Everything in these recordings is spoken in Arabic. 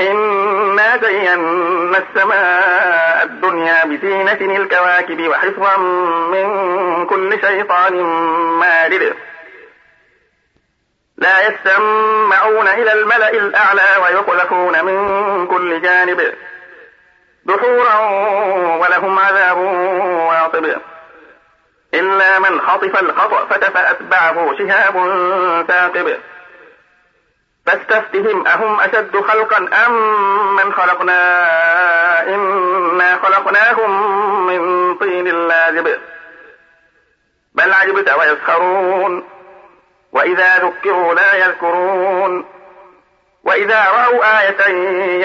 إنا زينا السماء الدنيا بزينة الكواكب وحفظا من كل شيطان مارد. لا يسمعون إلى الملأ الأعلى ويقذفون من كل جانب. دحورا ولهم عذاب واطب. إلا من خطف الخطأ فأتبعه شهاب ثاقب. فاستفتهم أهم أشد خلقا أم من خلقنا؟ إنا خلقناهم من طين لازب بل عجبت ويسخرون. وإذا ذكروا لا يذكرون. وإذا رأوا آية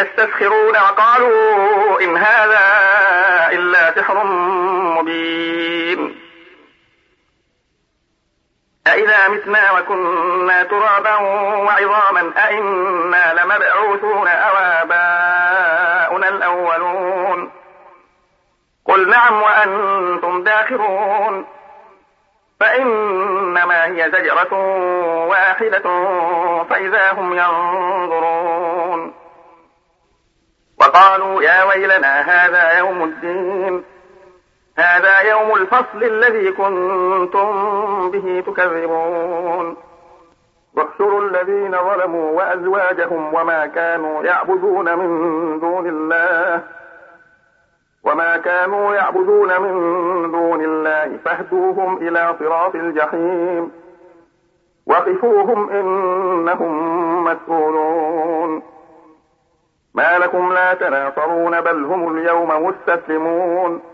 يستسخرون وقالوا إن هذا إلا سحر مبين. أإذا متنا وكنا ترابا وعظاما أئنا لمبعوثون أو آباؤنا الأولون قل نعم وأنتم داخرون فإنما هي زجرة واحدة فإذا هم ينظرون وقالوا يا ويلنا هذا يوم الدين هذا يوم الفصل الذي كنتم به تكذبون. واحشروا الذين ظلموا وأزواجهم وما كانوا يعبدون من دون الله. وما كانوا يعبدون من دون الله. فاهدوهم إلى صراط الجحيم. وقفوهم إنهم مسؤولون. ما لكم لا تناصرون بل هم اليوم مستسلمون.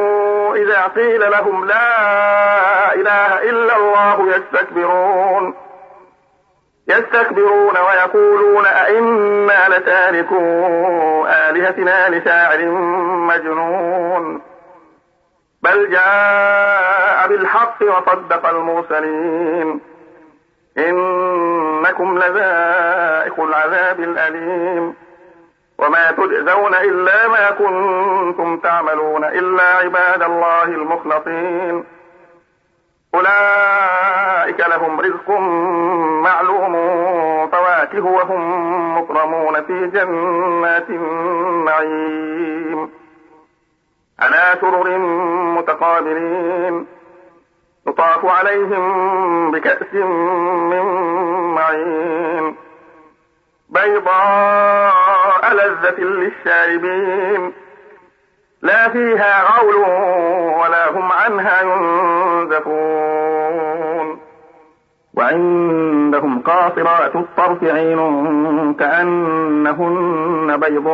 إذا قيل لهم لا إله إلا الله يستكبرون. يستكبرون ويقولون أئنا لتاركو آلهتنا لشاعر مجنون. بل جاء بالحق وصدق المرسلين. إنكم لذائق العذاب الأليم. وما تجزون إلا ما كنتم تعملون إلا عباد الله المخلصين. أولئك لهم رزق معلوم فواكه وهم مكرمون في جنات النعيم. على سرر متقابلين. يطاف عليهم بكأس من معين. بيضاء لذة للشاربين. لا فيها غول ولا هم عنها ينزفون. وعندهم قاصرات الطرف عين كأنهن بيض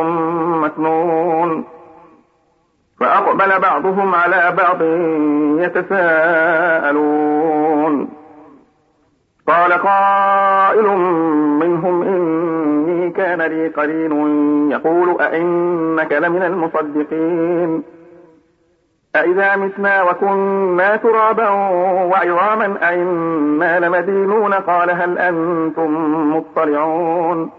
مكنون فأقبل بعضهم على بعض يتساءلون. قال قائل منهم إني كان لي قرين يقول أئنك لمن المصدقين. أإذا متنا وكنا ترابا وعظاما أئنا لمدينون. قال هل أنتم مطلعون؟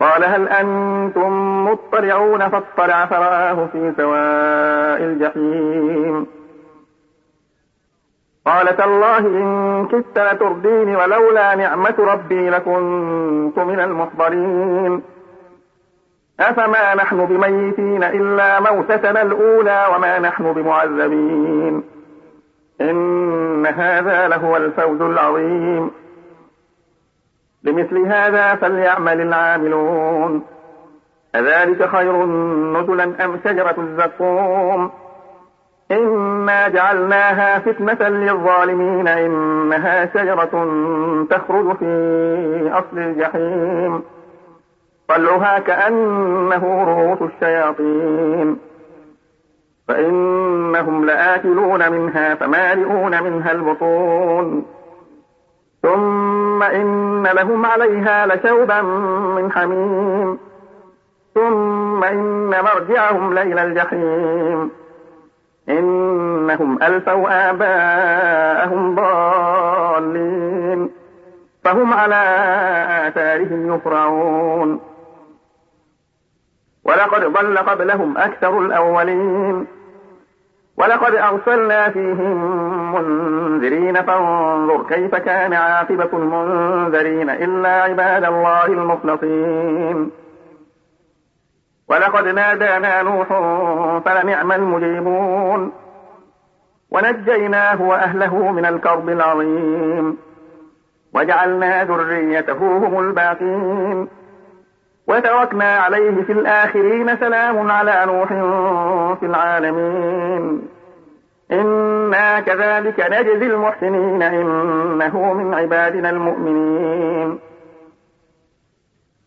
قال هل أنتم مطلعون؟ فاطلع فرآه في سواء الجحيم. قال تالله إن كدت لتردين ولولا نعمة ربي لكنت من المحضرين. أفما نحن بميتين إلا موتتنا الأولى وما نحن بمعذبين. إن هذا لهو الفوز العظيم. لمثل هذا فليعمل العاملون. أذلك خير نزلا أم شجرة الزقوم؟ إنا جعلناها فتنة للظالمين إنها شجرة تخرج في أصل الجحيم. طلعها كأنه رؤوس الشياطين. فإنهم لآكلون منها فمالئون منها البطون. ثم إن لهم عليها لشوبا من حميم. ثم إن مرجعهم ليل الجحيم. إنهم ألفوا آباءهم ضالين. فهم على آثارهم يفرعون. ولقد ضل قبلهم أكثر الأولين. ولقد أرسلنا فيهم منذرين فانظر كيف كان عاقبة المنذرين إلا عباد الله المخلصين. ولقد نادانا نوح فلنعم المجيبون. ونجيناه وأهله من الكرب العظيم. وجعلنا ذريته هم الباقين. وتركنا عليه في الآخرين سلام على نوح في العالمين. إنا كذلك نجزي المحسنين. إنه من عبادنا المؤمنين.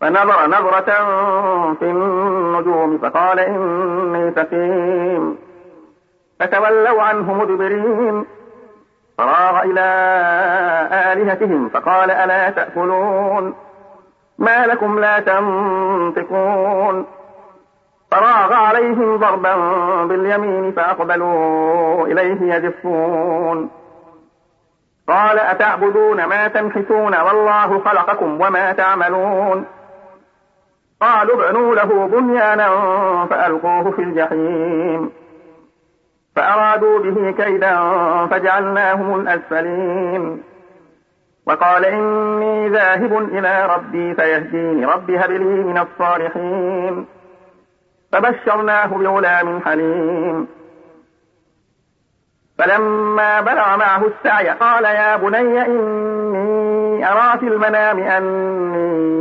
فنظر نظرة في النجوم فقال إني سقيم. فتولوا عنه مدبرين. فراغ إلى آلهتهم فقال ألا تأكلون؟ ما لكم لا تنطقون. فراغ عليهم ضربا باليمين فأقبلوا إليه يزفون قال أتعبدون ما تنحتون؟ والله خلقكم وما تعملون. قالوا ابنوا له بنيانا فألقوه في الجحيم. فأرادوا به كيدا فجعلناهم الأسفلين. وقال إني ذاهب إلى ربي فيهديني رب هب لي من الصالحين. فبشرناه بغلام حليم. فلما بلغ معه السعي قال يا بني إني أرى في المنام أني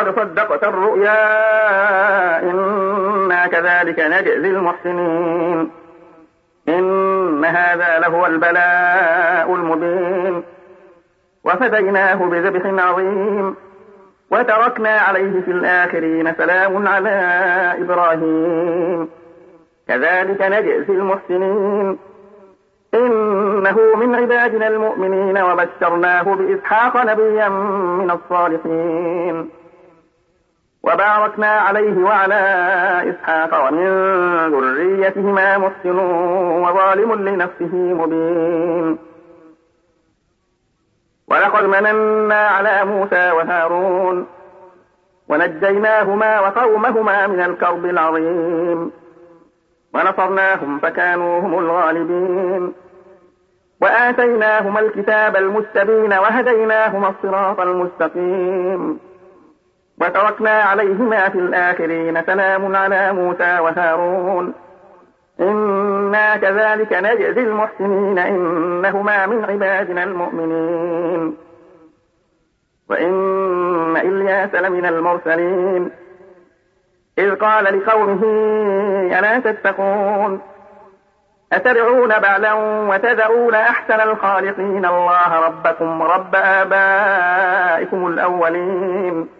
قد صدقت الرؤيا إنا كذلك نجزي المحسنين. إن هذا لهو البلاء المبين. وفديناه بذبح عظيم. وتركنا عليه في الآخرين سلام على إبراهيم. كذلك نجزي المحسنين. إنه من عبادنا المؤمنين وبشرناه بإسحاق نبيا من الصالحين. وباركنا عليه وعلى إسحاق ومن ذريتهما محسن وظالم لنفسه مبين. ولقد مننا على موسى وهارون ونجيناهما وقومهما من الكرب العظيم. ونصرناهم فكانوا هم الغالبين. وآتيناهما الكتاب المستبين وهديناهما الصراط المستقيم. وتركنا عليهما في الآخرين. سلام على موسى وهارون. إنا كذلك نجزي المحسنين. إنهما من عبادنا المؤمنين. وإن إلياس لمن المرسلين. إذ قال لقومه ألا تتقون؟ أتدعون بعلا وتذرون أحسن الخالقين؟ الله ربكم رب آبائكم الأولين.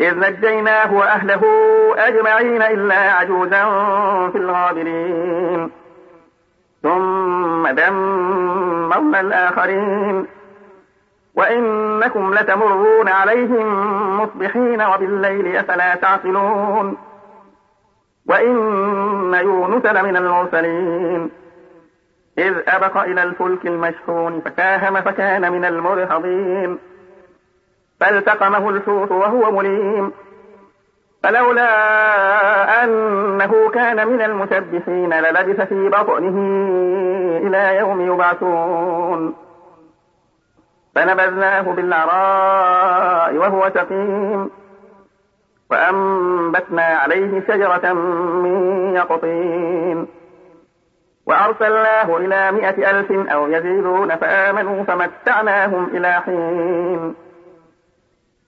إذ نجيناه وأهله أجمعين إلا عجوزا في الغابرين. ثم دمرنا الآخرين. وإنكم لتمرون عليهم مصبحين وبالليل أفلا تعقلون. وإن يونس لمن المرسلين. إذ أبق إلى الفلك المشحون فكاهم فكان من المرهضين فالتقمه الحوت وهو مليم. فلولا أنه كان من المسبحين للبث في بطنه إلى يوم يبعثون. فنبذناه بالعراء وهو سقيم. وأنبتنا عليه شجرة من يقطين. وأرسلناه إلى مائة ألف أو يزيدون فآمنوا فمتعناهم إلى حين.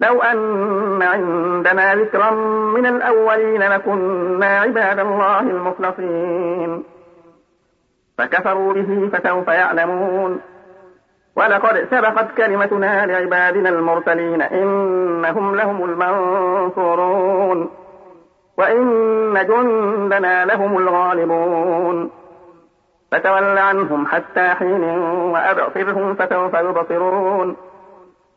لو أن عندنا ذكرا من الأولين لكنا عباد الله المخلصين. فكفروا به فسوف يعلمون. ولقد سبقت كلمتنا لعبادنا المرسلين إنهم لهم المنصورون. وإن جندنا لهم الغالبون. فتول عنهم حتى حين وأبصرهم فسوف يبصرون.